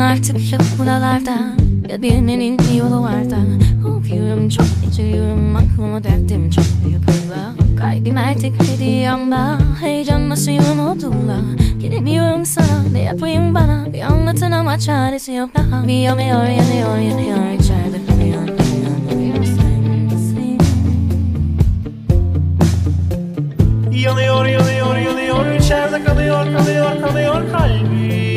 artık yok buralarda. Ya bilmenin bir yolu var da Okuyorum çok içiyorum aklıma derdim çok büyük hızla. Kalbim her titrediği anda Heyecan basıyor modumla Gidemiyorum sana ne yapayım bana? Bir anlatın ama çaresi yok daha. Bir yanıyor yanıyor yanıyor. İçeride Yanıyor yanıyor yanıyor. İçeride kalıyor kalıyor kalıyor kalbim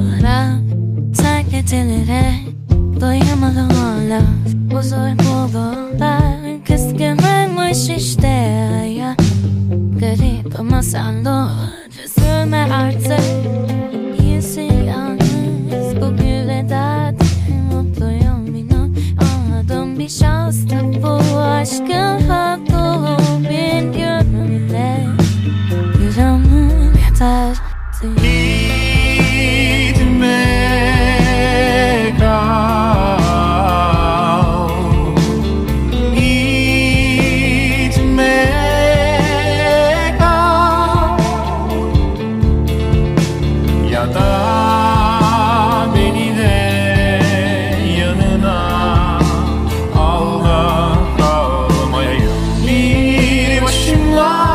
sabahlara Terk edilere doyamadım hala. Huzur buldular kızgınmış işte. Ya Garip ama sen doğru üzülme artık. İyisin yalnız bugün derdim Mutluyum inan. Anladım bir şans bu aşkın haklı bin gönülle Yüreğim yeter. Gitme love.